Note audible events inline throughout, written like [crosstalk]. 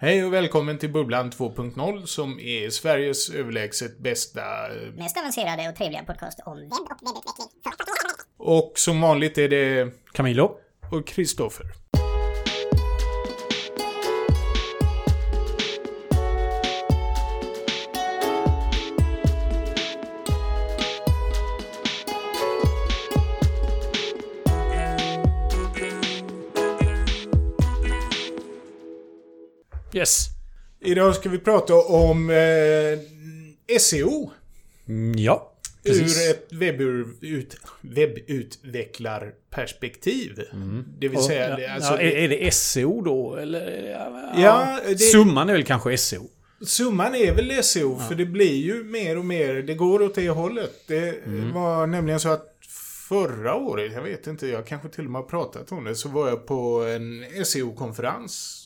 Hej och välkommen till Bubblan 2.0 som är Sveriges överlägset bästa... eh, Mest avancerade och trevliga podcast om webb och webbutveckling. Och som vanligt är det... Camilo. Och Kristoffer. Yes. Idag ska vi prata om eh, SEO. Mm, ja. Precis. Ur ett webbut, webbutvecklarperspektiv. Det vill Och, säga... ja, alltså, ja, är, är det SEO då? Eller? Ja, Ja, det- Summan är väl kanske SEO? Summan är väl SEO, för det blir ju mer och mer, det går åt det hållet. Det var nämligen så att förra året, jag vet inte, jag kanske till och med har pratat om det, så var jag på en SEO-konferens.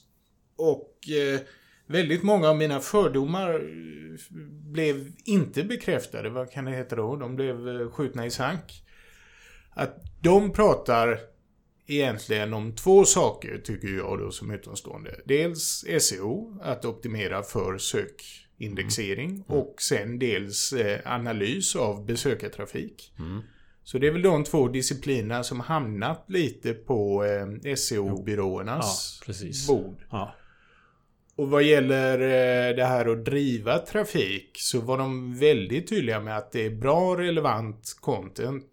Och eh, väldigt många av mina fördomar eh, blev inte bekräftade, vad kan det heta då? De blev eh, skjutna i sank. Att de pratar egentligen om två saker, tycker jag då som utomstående. Dels SEO, att optimera för sökindexering. Och sen dels analys av besökartrafik. Så det är väl de två disciplinerna som hamnat lite på SEO-byråernas Ja, bord. Ja. Och vad gäller eh, det här att driva trafik så var de väldigt tydliga med att det är bra relevant content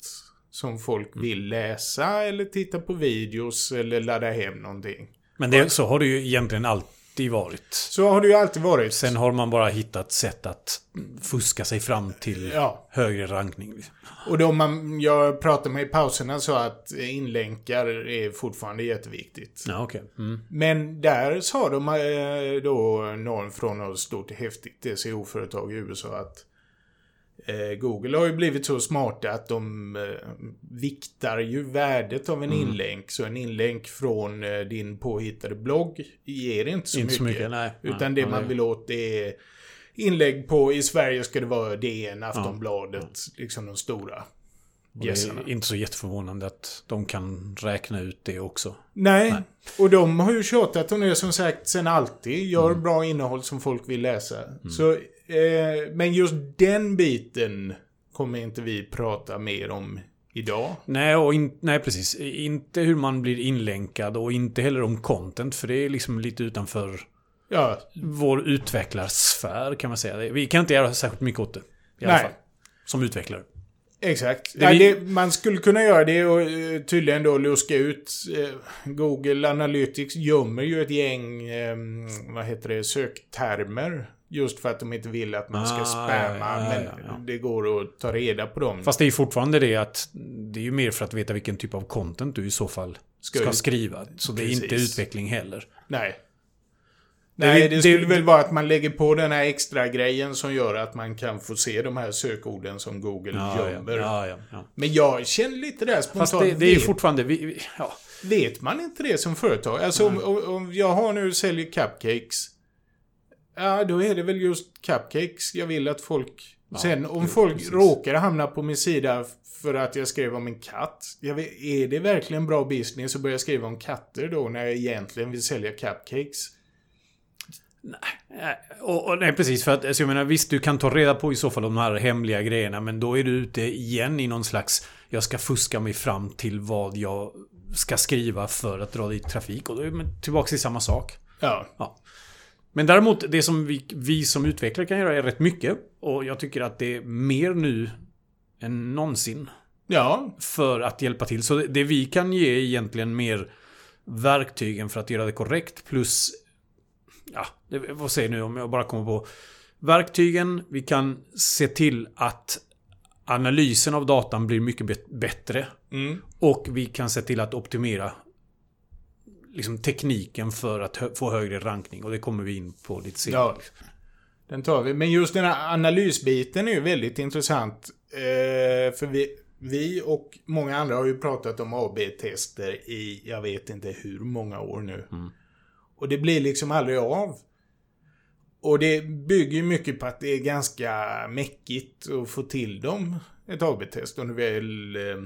som folk vill läsa eller titta på videos eller ladda hem någonting. Men det, så har det ju egentligen alltid varit. Så har det ju alltid varit. Sen har man bara hittat sätt att fuska sig fram till Ja. högre rankning. Och då man, jag pratade med i pauserna så att inlänkar är fortfarande jätteviktigt. Ja, okej. Mm. Men där sa de eh, då någon från något stort häftigt SEO-företag i USA att Google har ju blivit så smarta att de eh, viktar ju värdet av en Mm. inlänk. Så en inlänk från eh, din påhittade blogg ger inte så Inte mycket. så mycket, nej. Utan Nej, det ja, man vill åt är inlägg på, i Sverige ska det vara DN, Aftonbladet, liksom de stora Och det är inte så jätteförvånande att de kan räkna ut det också. Nej. och de har ju tjatat om det som sagt sen alltid. Gör bra innehåll som folk vill läsa. Så, eh, men just den biten kommer inte vi prata mer om idag. Nej, och in, nej, precis. Inte hur man blir inlänkad och inte heller om content. För det är liksom lite utanför Ja, vår utvecklarsfär kan man säga. Vi kan inte göra särskilt mycket åt det. I alla Nej. fall. Som utvecklare. exakt. Det ja, vi- det, man skulle kunna göra det och eh, tydligen då luska ut. Eh, Google Analytics gömmer ju ett gäng, eh, vad heter det, söktermer. Just för att de inte vill att man ska Ah, spamma. ja, ja, men ja, ja. det går att ta reda på dem. Fast det är ju fortfarande det att det är ju mer för att veta vilken typ av content du i så fall Ska ska, skriva. Så det är inte Precis. utveckling heller. Nej. Det- Nej, det, det- skulle väl vara att man lägger på den här extra grejen som gör att man kan få se de här sökorden som Google Ja, gömmer. ja, ja, ja. Men jag känner lite där spontant. Fast det, det är ju fortfarande... Vi, ja. vet man inte det som företag? Alltså om, om jag har nu säljer cupcakes. Ja, då är det väl just cupcakes jag vill att folk... Sen om jo, folk precis. råkar hamna på min sida för att jag skrev om en katt. Vet, är det verkligen bra business att börja skriva om katter då när jag egentligen vill sälja cupcakes? Nej, Och, och, nej, precis. För att, alltså, jag menar, visst, du kan ta reda på i så fall de här hemliga grejerna, men då är du ute igen i någon slags... Jag ska fuska mig fram till vad jag ska skriva för att dra dit trafik. Och då är man tillbaka till samma sak. Ja. Ja. Men däremot, det som vi, vi som utvecklare kan göra är rätt mycket. Och jag tycker att det är mer nu än någonsin Ja, för att hjälpa till. Så det, det vi kan ge är egentligen mer verktygen för att göra det korrekt plus... Ja, det, vad säger nu om jag bara kommer på... Verktygen, vi kan se till att analysen av datan blir mycket bättre. Mm. Och vi kan se till att optimera liksom, tekniken för att hö- få högre rankning. Och det kommer vi in på lite senare. Ja. Den tar vi. Men just den här analysbiten är ju väldigt intressant. Eh, för vi, vi och många andra har ju pratat om AB-tester i, jag vet inte hur många år nu. Och det blir liksom aldrig av. Och det bygger mycket på att det är ganska mäckigt att få till dem. Ett AB-test. Om du väl... Eh,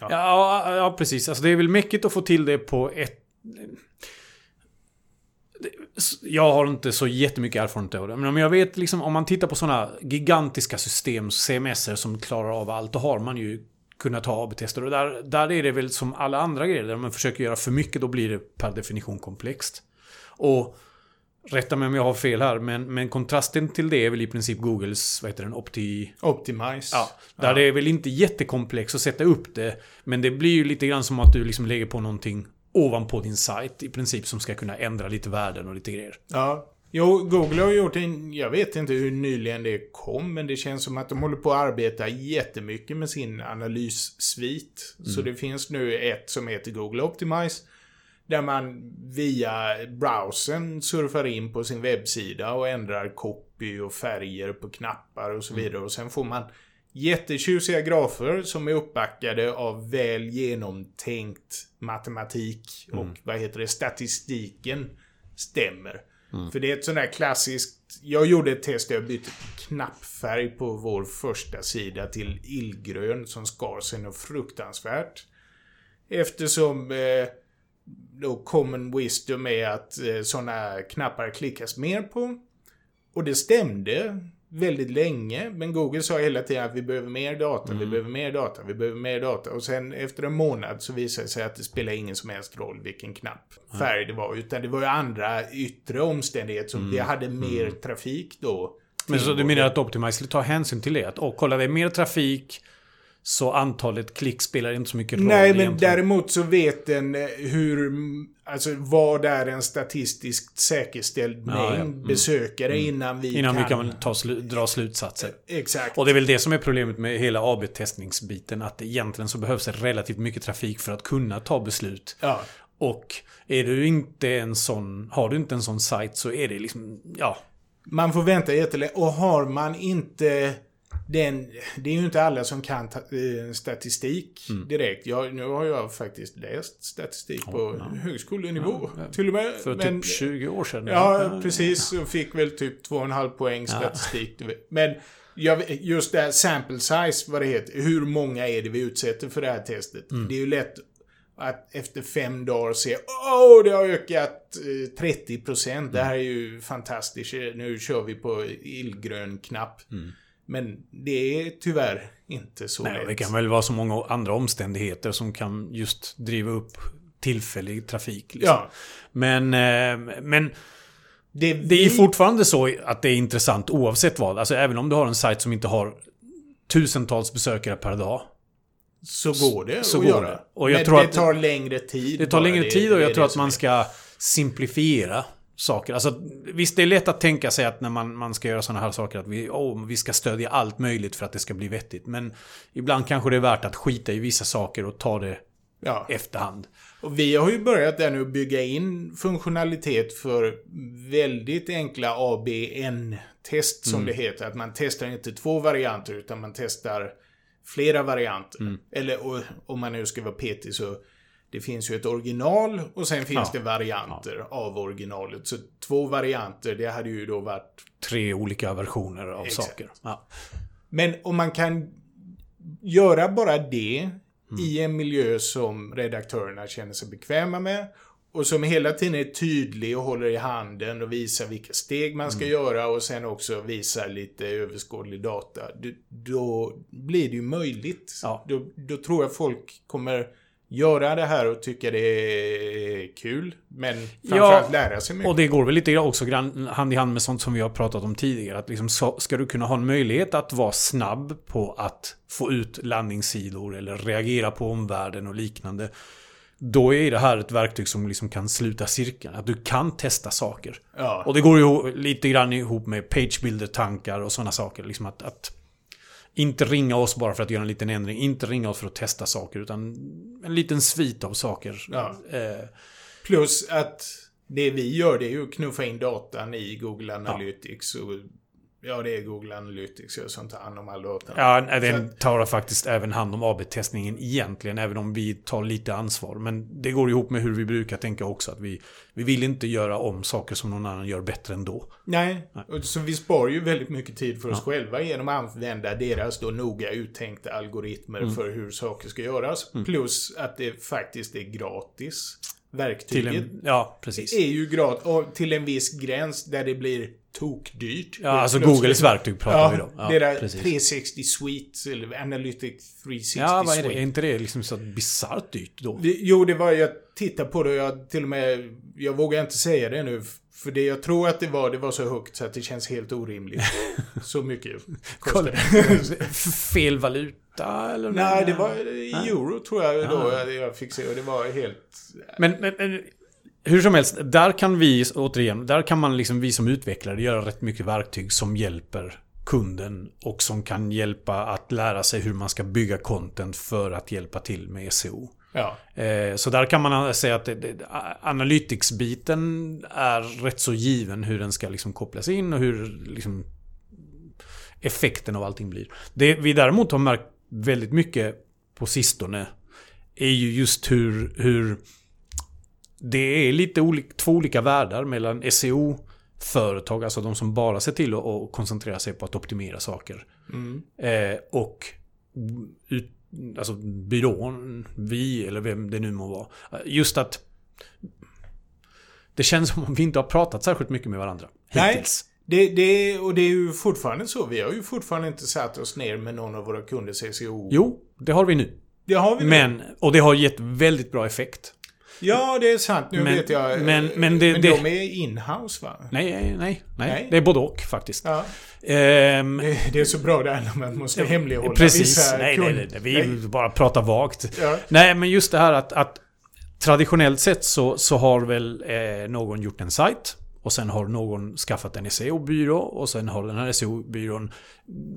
Ja, ja, ja precis. Alltså det är väl mäckigt att få till det på ett... jag har inte så jättemycket erfarenhet av det. Men om jag vet liksom, om man tittar på sådana gigantiska system, CMS som klarar av allt, då har man ju kunnat ta AB-tester. Och där, där är det väl som alla andra grejer, där man försöker göra för mycket, då blir det per definition komplext. Och Rätta mig om jag har fel här, men, men kontrasten till det är väl i princip Googles, vad heter den, Opti... Optimize. Ja, där ja. det är väl inte jättekomplext att sätta upp det. Men det blir ju lite grann som att du liksom lägger på någonting ovanpå din sajt i princip som ska kunna ändra lite värden och lite grejer. Ja. Jo, Google har gjort en... Jag vet inte hur nyligen det kom, men det känns som att de håller på att arbeta jättemycket med sin analyssvit. Mm. Så det finns nu ett som heter Google Optimize. Där man via browsern surfar in på sin webbsida och ändrar copy och färger på knappar och så mm. vidare. Och sen får man jättetjusiga grafer som är uppbackade av väl genomtänkt matematik och mm. vad heter det, statistiken stämmer. Mm. För det är ett sånt där klassiskt... Jag gjorde ett test där jag bytte knappfärg på vår första sida till illgrön som skar sig något fruktansvärt. Eftersom eh, då common wisdom är att eh, sådana knappar klickas mer på. Och det stämde väldigt länge. Men Google sa hela tiden att vi behöver mer data, mm. vi behöver mer data, vi behöver mer data. Och sen efter en månad så visade det sig att det spelar ingen som helst roll vilken knapp färg det var. Utan det var ju andra yttre omständigheter som mm. det hade mer mm. trafik då. Men så du menar att Optimize skulle ta hänsyn till det? Att oh, kolla det är mer trafik så antalet klick spelar inte så mycket roll. Nej, men egentligen. däremot så vet den eh, hur... Alltså vad är en statistiskt säkerställd mängd ja, ja. Mm. besökare mm. innan vi innan kan... Innan vi kan ta dra slutsatser. Exakt. Och det är väl det som är problemet med hela AB-testningsbiten. Att egentligen så behövs det relativt mycket trafik för att kunna ta beslut. Ja. Och är du inte en sån... Har du inte en sån sajt så är det liksom... Ja. Man får vänta jättelänge. Och har man inte den, det är ju inte alla som kan ta, eh, statistik mm. direkt. Jag, nu har jag faktiskt läst statistik oh, på ja. högskolenivå. Ja, till och med. För typ men, typ 20 år sedan. Ja, precis. Och fick väl typ 2,5 poäng statistik. Men jag, just det här sample size, vad det heter. Hur många är det vi utsätter för det här testet? Mm. Det är ju lätt att efter fem dagar se Åh, oh, det har ökat 30%. Mm. Det här är ju fantastiskt. Nu kör vi på illgrön knapp. Mm. Men det är tyvärr inte så Nej, lätt. Det kan väl vara så många andra omständigheter som kan just driva upp tillfällig trafik. Liksom. Ja. Men, eh, men det, det är fortfarande så att det är intressant oavsett vad. Alltså även om du har en sajt som inte har tusentals besökare per dag. Så går det så att går göra. Det. Och jag Men tror det tar längre tid. Det tar längre tid och jag tror att man ska simplifiera saker. Alltså, visst, det är lätt att tänka sig att när man, man ska göra sådana här saker att vi, oh, vi ska stödja allt möjligt för att det ska bli vettigt. Men ibland kanske det är värt att skita i vissa saker och ta det ja. efterhand. Och vi har ju börjat där nu bygga in funktionalitet för väldigt enkla ABN-test som mm. det heter. Att man testar inte två varianter utan man testar flera varianter. Mm. Eller om man nu ska vara petig så det finns ju ett original och sen finns ja. det varianter ja. av originalet. Så två varianter, det hade ju då varit... Tre olika versioner av Exakt. saker. Ja. Men om man kan göra bara det mm. i en miljö som redaktörerna känner sig bekväma med och som hela tiden är tydlig och håller i handen och visar vilka steg man ska mm. göra och sen också visar lite överskådlig data. Då blir det ju möjligt. Då, då tror jag folk kommer göra det här och tycka det är kul. Men framförallt ja, lära sig mycket. Och det går väl lite också hand i hand med sånt som vi har pratat om tidigare. Att liksom ska du kunna ha en möjlighet att vara snabb på att få ut landningssidor eller reagera på omvärlden och liknande. Då är det här ett verktyg som liksom kan sluta cirkeln. Att du kan testa saker. Ja. Och det går ju lite grann ihop med pagebuilder-tankar och sådana saker. Liksom att, att inte ringa oss bara för att göra en liten ändring. Inte ringa oss för att testa saker. Utan en liten svit av saker. Ja. Eh. Plus att det vi gör det är ju att knuffa in datan i Google Analytics. Ja. Och Ja, det är Google Analytics som tar hand om all data. Ja, den tar faktiskt även hand om AB-testningen egentligen, även om vi tar lite ansvar. Men det går ihop med hur vi brukar tänka också, att vi, vi vill inte göra om saker som någon annan gör bättre ändå. Nej, Nej. så vi sparar ju väldigt mycket tid för oss ja. själva genom att använda deras då noga uttänkta algoritmer mm. för hur saker ska göras. Mm. Plus att det faktiskt är gratis. verktyget. En, ja, precis. är ju och till en viss gräns där det blir tokdyrt. Ja, alltså Plötsligt- Googles verktyg pratar ja, vi då. Ja, det där precis. 360 Suite, eller Analytics 360 Ja, vad är det? Suite. Är inte det liksom så bisarrt dyrt då? Det, jo, det var jag tittade på det och jag till och med... Jag vågar inte säga det nu. För det jag tror att det var, det var så högt så att det känns helt orimligt. [laughs] så mycket det. Fel valuta eller? Nej, det var i euro tror jag då Ja. jag fick se och det var helt... Men, men, men hur som helst, där kan vi, återigen, där kan man liksom, vi som utvecklare göra rätt mycket verktyg som hjälper kunden och som kan hjälpa att lära sig hur man ska bygga content för att hjälpa till med SEO. Ja. Eh, Så där kan man säga att analytics-biten är rätt så given hur den ska liksom kopplas in och hur liksom effekten av allting blir. Det vi däremot har märkt väldigt mycket på sistone är ju just hur, hur det är lite olik, två olika världar mellan SEO-företag, alltså de som bara ser till att, koncentrera sig på att optimera saker. Mm. Eh, och ut, alltså byrån, vi eller vem det nu må vara. Just att det känns som om vi inte har pratat särskilt mycket med varandra. Nej. Hittills. Det, det, och det är ju fortfarande så. Vi har ju fortfarande inte satt oss ner med någon av våra kunders SEO. Jo, det har vi nu. Det har vi nu. Men, och det har gett väldigt bra effekt. Ja, det är sant. Nu Men- vet jag. men- men det- det- de är in-house va? Nej, nej, nej. Nej. Det är både och faktiskt. Ja. Ehm, Det det är så bra där när man måste hemlighålla Precis. vissa Nej, kund- nej, nej, vi bara pratar vagt. Ja. Nej, men just det här att, att traditionellt sett så, så har väl eh, någon gjort en sajt. Och sen har någon skaffat en SEO-byrå och sen har den här SEO-byrån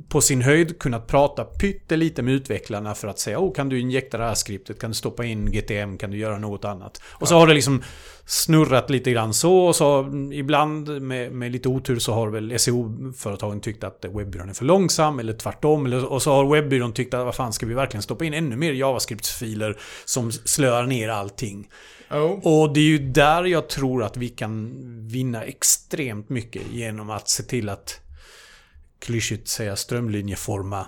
på sin höjd kunnat prata pyttelite med utvecklarna för att säga oh, kan du injekta det här skriptet, kan du stoppa in GTM, kan du göra något annat? Och så har det liksom snurrat lite grann så och så ibland med, med lite otur så har väl SEO-företagen tyckt att webbyrån är för långsam eller tvärtom. Eller, och så har webbyrån tyckt att vad fan ska vi verkligen stoppa in ännu mer JavaScript-filer som slöar ner allting. Jo. Och det är ju där jag tror att vi kan vinna extremt mycket genom att se till att klyschigt säga strömlinjeforma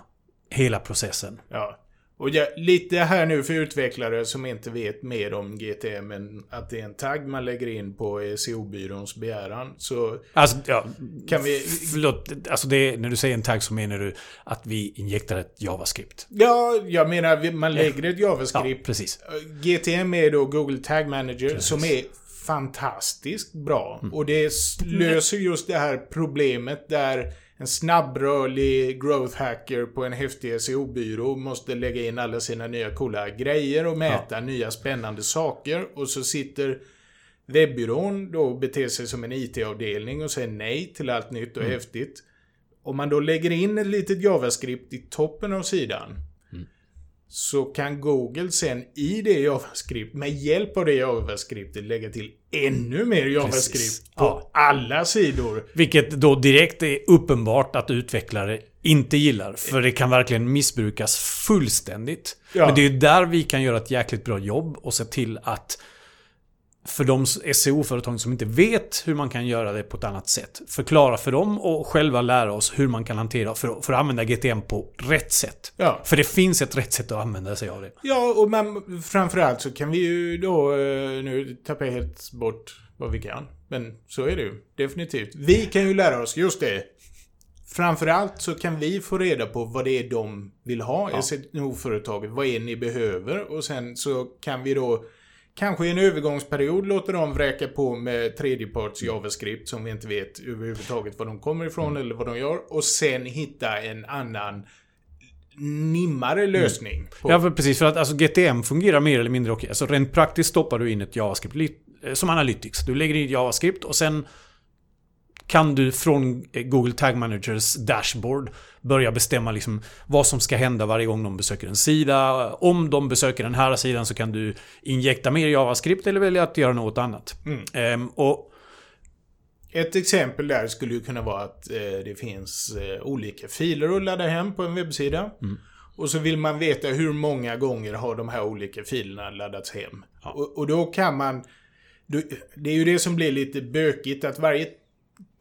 hela processen. Ja. Och jag, lite här nu för utvecklare som inte vet mer om GTM än att det är en tagg man lägger in på SEO-byråns begäran. Så Alltså, ja, kan vi... förlåt. Alltså det är, när du säger en tagg så menar du att vi injektar ett JavaScript. Ja, jag menar man lägger ett Ja, JavaScript. precis. GTM är då Google Tag Manager som är fantastiskt bra. Mm. Och det s- löser just det här problemet där en snabbrörlig growth hacker på en häftig SEO-byrå måste lägga in alla sina nya coola grejer och mäta nya spännande saker. Och så sitter webbyrån då och beter sig som en IT-avdelning och säger nej till allt nytt Mm. och häftigt. Om man då lägger in ett litet JavaScript i toppen av sidan Mm. så kan Google sen i det JavaScript, med hjälp av det JavaScriptet, lägga till ännu mer JavaScript Precis. på Ja. alla sidor. Vilket då direkt är uppenbart att utvecklare inte gillar. För det kan verkligen missbrukas fullständigt. Ja. Men det är ju där vi kan göra ett jäkligt bra jobb och se till att för de SEO-företag som inte vet hur man kan göra det på ett annat sätt. Förklara för dem och själva lära oss hur man kan hantera för, för att använda GTM på rätt sätt. Ja. För det finns ett rätt sätt att använda sig av det. Ja, och man, framförallt så kan vi ju då, eh, nu tappar jag helt bort vad vi kan. Men så är det ju, definitivt. Vi kan ju lära oss, just det. Framförallt så kan vi få reda på vad det är de vill ha i SNO-företaget. Vad är det ni behöver? Och sen så kan vi då Kanske i en övergångsperiod låter de vräka på med tredjeparts JavaScript som vi inte vet överhuvudtaget var de kommer ifrån eller vad de gör. Och sen hitta en annan nimmare lösning. På. Ja, för precis. För att alltså, GTM fungerar mer eller mindre okej. Alltså rent praktiskt stoppar du in ett JavaScript. eh, Som Analytics. Du lägger in JavaScript och sen kan du från Google Tag Managers dashboard börja bestämma liksom vad som ska hända varje gång de besöker en sida. Om de besöker den här sidan så kan du injekta mer JavaScript eller välja att göra något annat. Ehm, och Ett exempel där skulle ju kunna vara att eh, det finns eh, olika filer att ladda hem på en webbsida. Och så vill man veta hur många gånger har de här olika filerna laddats hem. Och, och då kan man... Det är ju det som blir lite bökigt att varje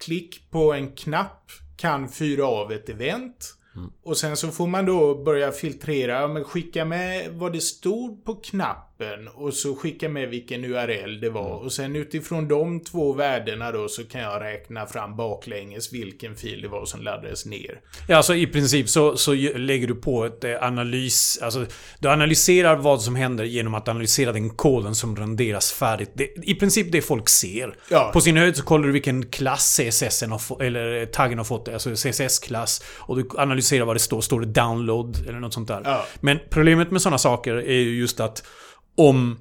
klick på en knapp kan fyra av ett event. Och sen så får man då börja filtrera, men skicka med vad det stod på knappen knappen och så skicka med vilken URL det var. Och sen utifrån de två värdena då så kan jag räkna fram baklänges vilken fil det var som laddades ner. Ja, alltså i princip så, så lägger du på ett eh, analys... Alltså, du analyserar vad som händer genom att analysera den koden som renderas färdigt. Det, I princip det folk ser. Ja. På sin höjd så kollar du vilken klass CSS har eller taggen har fått, alltså CSS-klass. Och du analyserar vad det står. Står det download eller något sånt där. Ja. Men problemet med sådana saker är ju just att om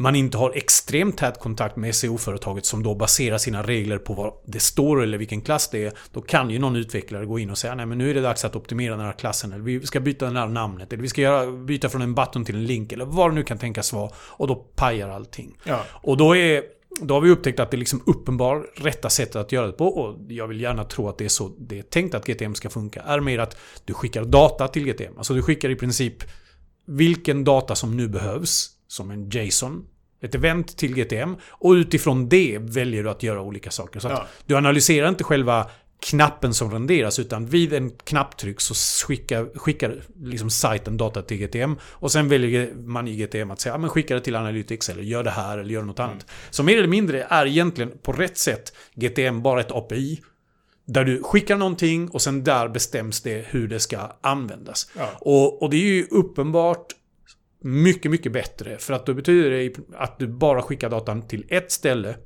man inte har extremt tät kontakt med SEO-företaget som då baserar sina regler på vad det står eller vilken klass det är. Då kan ju någon utvecklare gå in och säga nej men nu är det dags att optimera den här klassen. Eller vi ska byta det här namnet. Eller vi ska göra, byta från en button till en link. Eller vad det nu kan tänkas vara. Och då pajar allting. Ja. Och då är... Då har vi upptäckt att det är liksom uppenbar rätta sättet att göra det på och jag vill gärna tro att det är så det är tänkt att GTM ska funka. Är mer att du skickar data till GTM. Alltså du skickar i princip vilken data som nu behövs som en JSON. Ett event till GTM. Och utifrån det väljer du att göra olika saker. Så att Ja. du analyserar inte själva knappen som renderas utan vid en knapptryck så skickar, skickar liksom sajten data till GTM och sen väljer man i GTM att säga ja, men skicka det till Analytics eller gör det här eller gör något annat. Så mer eller mindre är egentligen på rätt sätt GTM bara ett API där du skickar någonting och sen där bestäms det hur det ska användas. Ja. Och, och det är ju uppenbart mycket, mycket bättre. För att då betyder det att du bara skickar datan till ett ställe.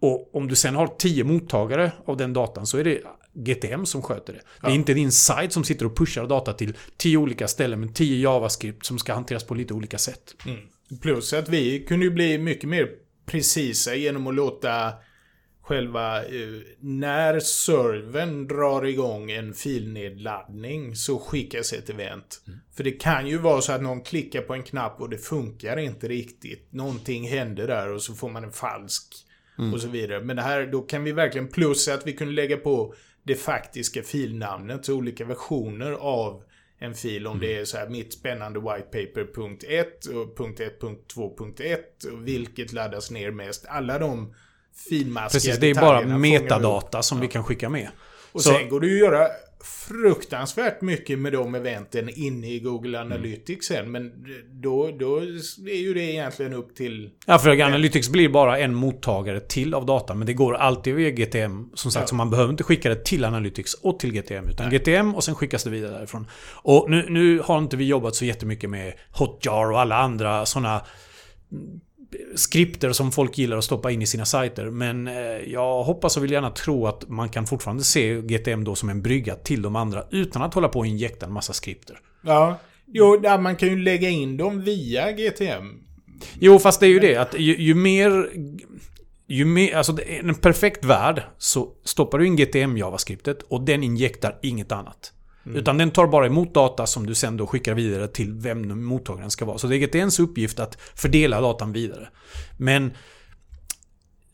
Och om du sen har tio mottagare av den datan så är det GTM som sköter det. Det är Ja. inte din site som sitter och pushar data till tio olika ställen med tio JavaScript som ska hanteras på lite olika sätt. Mm. Plus att vi kunde ju bli mycket mer precisa genom att låta själva eh, när servern drar igång en filnedladdning så skickas ett event. För det kan ju vara så att någon klickar på en knapp och det funkar inte riktigt. Någonting händer där och så får man en falsk och så vidare. Men det här, då kan vi verkligen plus att vi kunde lägga på det faktiska filnamnet, så olika versioner av en fil. Om det är så här mitt spännande whitepaper.1 och .1.2.1 och vilket laddas ner mest. Alla de finmaskiga Precis, det är bara metadata som vi kan skicka med. Och Så- sen går det ju att göra fruktansvärt mycket med de eventen inne i Google Mm. Analytics sen. Men då, då är ju det egentligen upp till... Ja, för Analytics blir bara en mottagare till av data. Men det går alltid via GTM. Som sagt, Ja. så man behöver inte skicka det till Analytics och till GTM. Utan GTM och sen skickas det vidare därifrån. Och nu, nu har inte vi jobbat så jättemycket med Hotjar och alla andra sådana skripter som folk gillar att stoppa in i sina sajter. Men eh, jag hoppas och vill gärna tro att man kan fortfarande se GTM då som en brygga till de andra utan att hålla på och injekta en massa skripter. Ja. Jo, där man kan ju lägga in dem via GTM. Jo, fast det är ju det att ju, ju mer... Ju mer, alltså en perfekt värld så stoppar du in GTM JavaScriptet och den injektar inget annat. Mm. Utan den tar bara emot data som du sen då skickar vidare till vem mottagaren ska vara. Så det är ens uppgift att fördela datan vidare. Men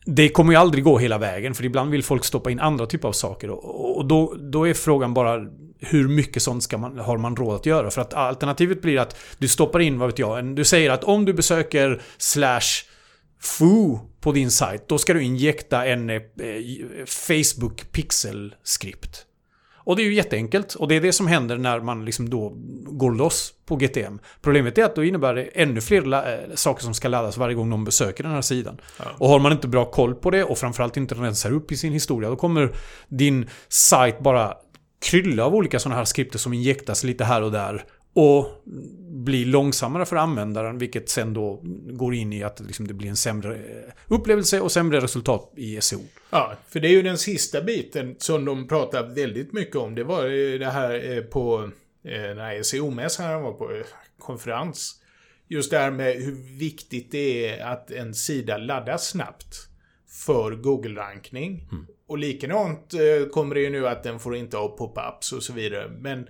det kommer ju aldrig gå hela vägen för ibland vill folk stoppa in andra typer av saker. Och och då, då är frågan bara hur mycket sånt ska man, har man råd att göra? För att alternativet blir att du stoppar in, vad vet jag, en, du säger att om du besöker slash foo på din sajt, då ska du injekta en eh, Facebook pixel-skript. Och det är ju jätteenkelt. Och det är det som händer när man liksom då går loss på GTM. Problemet är att då innebär det ännu fler äh, saker som ska laddas varje gång någon besöker den här sidan. Och har man inte bra koll på det och framförallt inte rensar upp i sin historia, då kommer din sajt bara krylla av olika sådana här skripter som injektas lite här och där. Och blir långsammare för användaren, vilket sen då går in i att liksom det blir en sämre eh, upplevelse och sämre resultat i SEO. Ja, för det är ju den sista biten som de pratar väldigt mycket om. Det var det här eh, på eh, den här SEO-mässan var på, konferens. Just det här med hur viktigt det är att en sida laddas snabbt för Google-rankning. Och likadant kommer det ju nu att den får inte ha pop-ups och så vidare. Men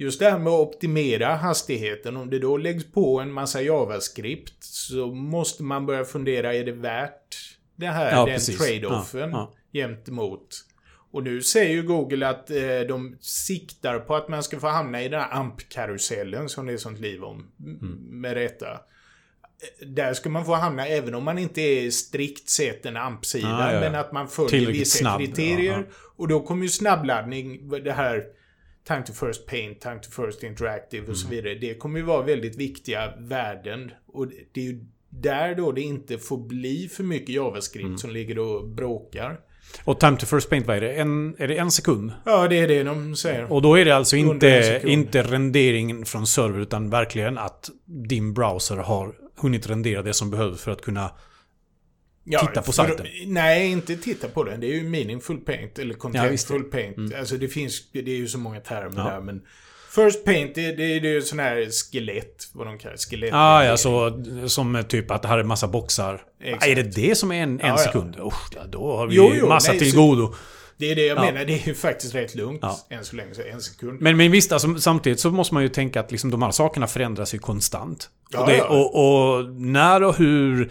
just det här med att optimera hastigheten, om det då läggs på en massa JavaScript så måste man börja fundera, är det värt det här, Ja, den trade-offen Ja, gentemot? Och nu säger ju Google att eh, de siktar på att man ska få hamna i den här AMP-karusellen som det är sånt liv om. Mm. Med rätta. Eh, Där ska man få hamna även om man inte är strikt sett en AMP-sida. Ah, ja, ja. Men att man följer vissa snabb, kriterier. ja, Och då kommer ju snabbladdning, det här time to first paint, time to first interactive och så Mm. vidare. Det kommer ju vara väldigt viktiga värden. Och det är ju där då det inte får bli för mycket JavaScript Mm. som ligger och bråkar. Och time to first paint, vad är det? En, är det en sekund? Ja, det är det de säger. Och då är det alltså inte, inte renderingen från server utan verkligen att din browser har hunnit rendera det som behövs för att kunna... Ja, titta på för- sajten. Nej, inte titta på den. Det är ju meaningful paint eller Ja, contentful paint. Alltså det finns, det är ju så många termer Ja. där. Men first paint, det, det, det är ju sån här skelett. Vad de kallar. Skelett. Ah, ja, så som typ att det här är massa boxar. Exakt. Är det det som är en, en Ja, ja. sekund? Usch, ja, då har vi Jo, jo, massa nej, till godo. Det är det jag Ja. menar. Det är ju faktiskt rätt lugnt Ja. än så länge. Så en sekund. Men, men visst, alltså, samtidigt så måste man ju tänka att liksom, de här sakerna förändras ju konstant. Ja, och, det, ja. och, och när och hur...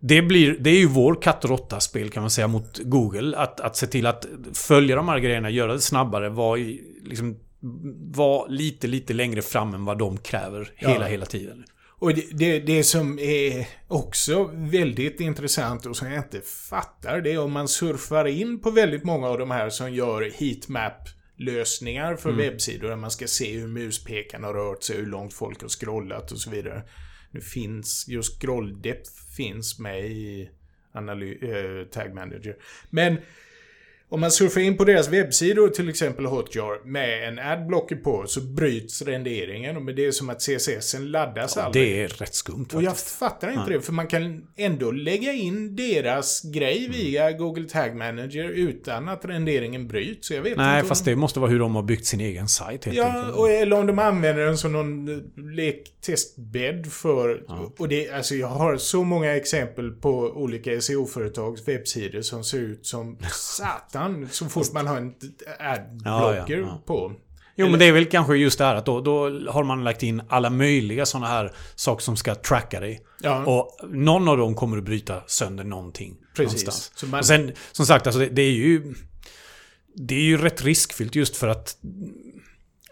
Det, blir, det är ju vår katt och råtta-spel kan man säga mot Google. Att, att se till att följa de här grejerna, göra det snabbare, vara liksom, var lite, lite längre fram än vad de kräver Ja. hela, hela tiden. Och det, det, det som är också väldigt intressant och som jag inte fattar, det är om man surfar in på väldigt många av de här som gör heatmap-lösningar för Mm. webbsidor där man ska se hur muspekarna har rört sig, hur långt folk har scrollat och så vidare. Nu finns, just scrolldepth finns med i analy- äh, Tag Manager. Men om man surfar in på deras webbsidor, till exempel Hotjar, med en adblocker på så bryts renderingen. Och det är som att CSSen laddas aldrig. Det är rätt skumt Och jag faktiskt. fattar inte det, för man kan ändå lägga in deras grej Mm. via Google Tag Manager utan att renderingen bryts. Jag vet Nej, fast om... det måste vara hur de har byggt sin egen sajt helt Ja, enkelt. och eller om de använder den som någon eh, lektestbädd för... Och det, alltså jag har så många exempel på olika SEO-företags webbsidor som ser ut som [laughs] satan så fort man har en adblocker Ja, ja, ja. på. Jo, men det är väl kanske just det här att då, då har man lagt in alla möjliga sådana här saker som ska tracka dig. Ja. Och någon av dem kommer att bryta sönder någonting. Precis. man- Och sen, som sagt, alltså det, det är ju... Det är ju rätt riskfyllt just för att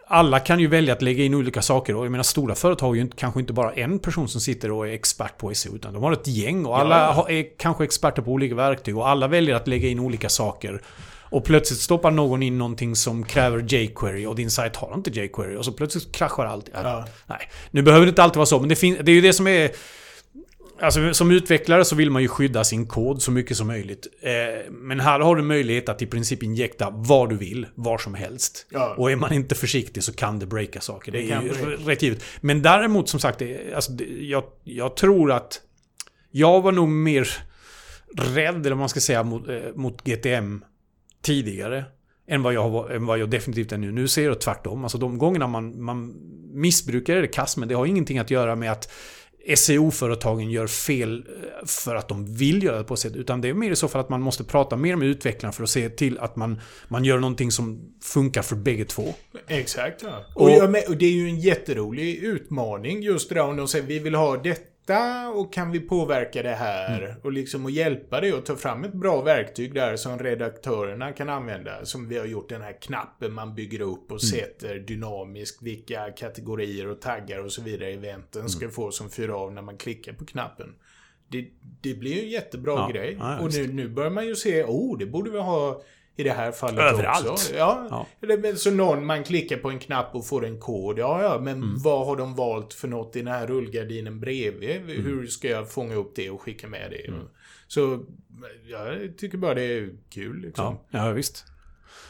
alla kan ju välja att lägga in olika saker och jag menar stora företag har ju inte, kanske inte bara en person som sitter och är expert på SEO utan de har ett gäng och alla Ja. är kanske experter på olika verktyg och alla väljer att lägga in olika saker. Och plötsligt stoppar någon in någonting som kräver jQuery och din sajt har inte jQuery och så plötsligt kraschar allt. Ja. Nej, nu behöver det inte alltid vara så men det, det är ju det som är... Alltså som utvecklare så vill man ju skydda sin kod så mycket som möjligt. Eh, men här har du möjlighet att i princip injekta vad du vill, var som helst. Ja. Och är man inte försiktig så kan det breaka saker. Det, Det är ju rätt givet. Men däremot som sagt, det, alltså, det, jag, jag tror att... Jag var nog mer rädd, eller vad man ska säga, mot, eh, mot GTM tidigare. Än vad, jag, var- än vad jag definitivt är nu. Nu ser jag tvärtom. Alltså de gångerna man, man missbrukar är det kass, men det har ingenting att göra med att SEO-företagen gör fel eh, för att de vill göra det på ett sätt. Utan det är mer i så fall att man måste prata mer med utvecklarna för att se till att man, man gör någonting som funkar för bägge två. Exakt. Ja. Och- Och, och det är ju en jätterolig utmaning just det där om de säger vi vill ha detta och kan vi påverka det här? Mm. Och liksom och hjälpa dig att ta fram ett bra verktyg där som redaktörerna kan använda. Som vi har gjort den här knappen man bygger upp och Mm. sätter dynamiskt vilka kategorier och taggar och så vidare eventen Mm. ska få som fyr av när man klickar på knappen. Det, det blir ju en jättebra Ja, grej. ja, och nu, nu börjar man ju se, oh, det borde vi ha i det här fallet Överallt. också. Ja, Ja. Så någon, man klickar på en knapp och får en kod. Ja, ja, men Mm. vad har de valt för något i den här rullgardinen bredvid? Mm. Hur ska jag fånga upp det och skicka med det? Så jag tycker bara det är kul liksom. Ja, ja visst.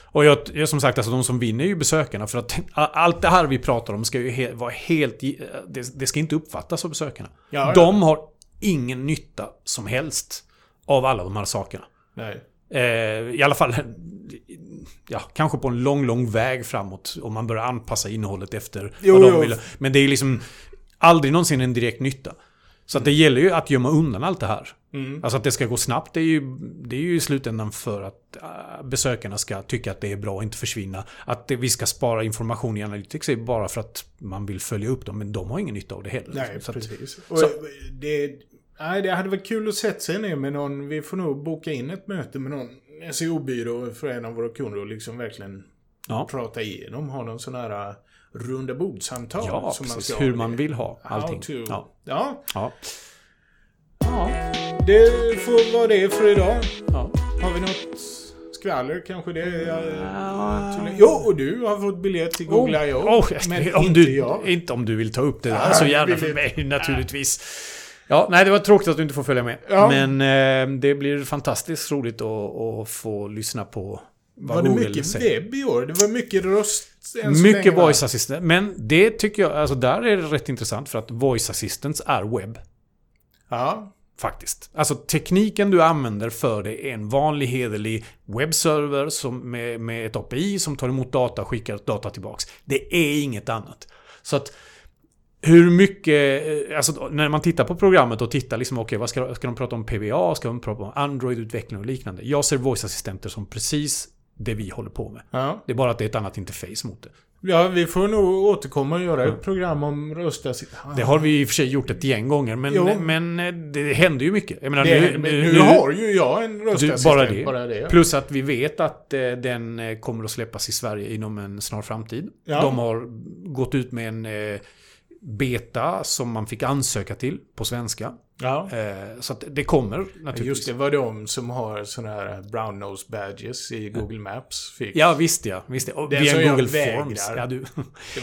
Och jag, jag som sagt, alltså de som vinner är ju besökarna. För att allt det här vi pratar om ska ju he, vara helt... Det, det ska inte uppfattas av besökarna. Ja, ja. de har ingen nytta som helst av alla de här sakerna. Nej. Eh, I alla fall, ja, kanske på en lång, lång väg framåt. Om man börjar anpassa innehållet efter Jo, vad de vill. Men det är liksom aldrig någonsin en direkt nytta. Så att det gäller ju att gömma undan allt det här. Mm. Alltså att det ska gå snabbt, det är ju, det är ju i slutändan för att äh, besökarna ska tycka att det är bra och inte försvinna. Att vi ska spara information i Analytics är bara för att man vill följa upp dem, men de har ingen nytta av det heller. Nej, Så att- precis. Och så- det, nej, det hade varit kul att sätta sig ner med någon. Vi får nog boka in ett möte med någon SEO-byrå för en av våra kunder och liksom verkligen ja. prata igenom. Ha någon sån här uh, runda bordsamtal. Ja, som precis. ska ha Hur man vill ha allting. To. Ja. Ja. Ja. ja, det får vara det för idag. Ja. Har vi något? Ska skvaller kanske det. Jag, jo, och du har fått biljett till Google I.O. Oh, men om inte du, jag. Inte om du vill ta upp det där Ja, så gärna för mig naturligtvis. Ja, nej det var tråkigt att du inte får följa med. Ja. Men eh, det blir fantastiskt roligt att, att få lyssna på vad Var det Google mycket säger. webb i år? Det var mycket röst Mycket voice assistant. Men det tycker jag, alltså där är det rätt intressant för att voice assistants är webb. Ja. Faktiskt. Alltså tekniken du använder för det är en vanlig hederlig webbserver som med, med ett API som tar emot data och skickar data tillbaks. Det är inget annat. Så att hur mycket, eh, alltså när man tittar på programmet och tittar liksom, okej vad ska, ska de prata om PBA, ska de prata om Android-utveckling och liknande. Jag ser voice-assistenter som precis det vi håller på med. ja. Det är bara att det är ett annat interface mot det. Ja, vi får nog återkomma och göra ett program om röstassistent. Det har vi i och för sig gjort ett gäng gånger, men, Jo. men eh, det händer ju mycket. Jag menar, Det, nu, nu, nu, har ju jag en röstassistent. bara det. Bara det ja. Plus att vi vet att eh, den eh, kommer att släppas i Sverige inom en snar framtid. Ja. De har gått ut med en eh, beta som man fick ansöka till på svenska ja. Eh, så att det kommer naturligtvis. Just det var de som har såna här brown nose badges i Google Maps. Fick. Ja, visst ja. Visst, ja. Och Den via Google. Forms. Ja, du.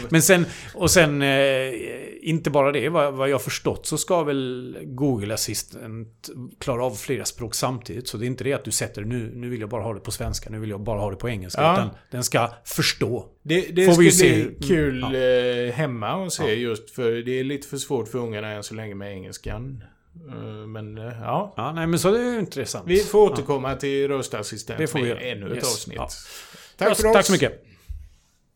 Men sen, och sen, eh, inte bara det, vad, jag förstått så ska väl Google Assistant klara av flera språk samtidigt. Så det är inte det att du sätter nu, nu vill jag bara ha det på svenska, nu vill jag bara ha det på engelska. Ja. Utan den ska förstå. Det, det Får ska vi bli kul Mm, eh, hemma att se Ja. just för det är lite för svårt för ungarna än så länge med engelskan. Eh, men eh, ja. Ja, nej men så det är ju intressant. Vi får återkomma till röstassistent Det får vi med ännu ett Yes. avsnitt. Ja. Tack Ja, för oss. Tack så mycket.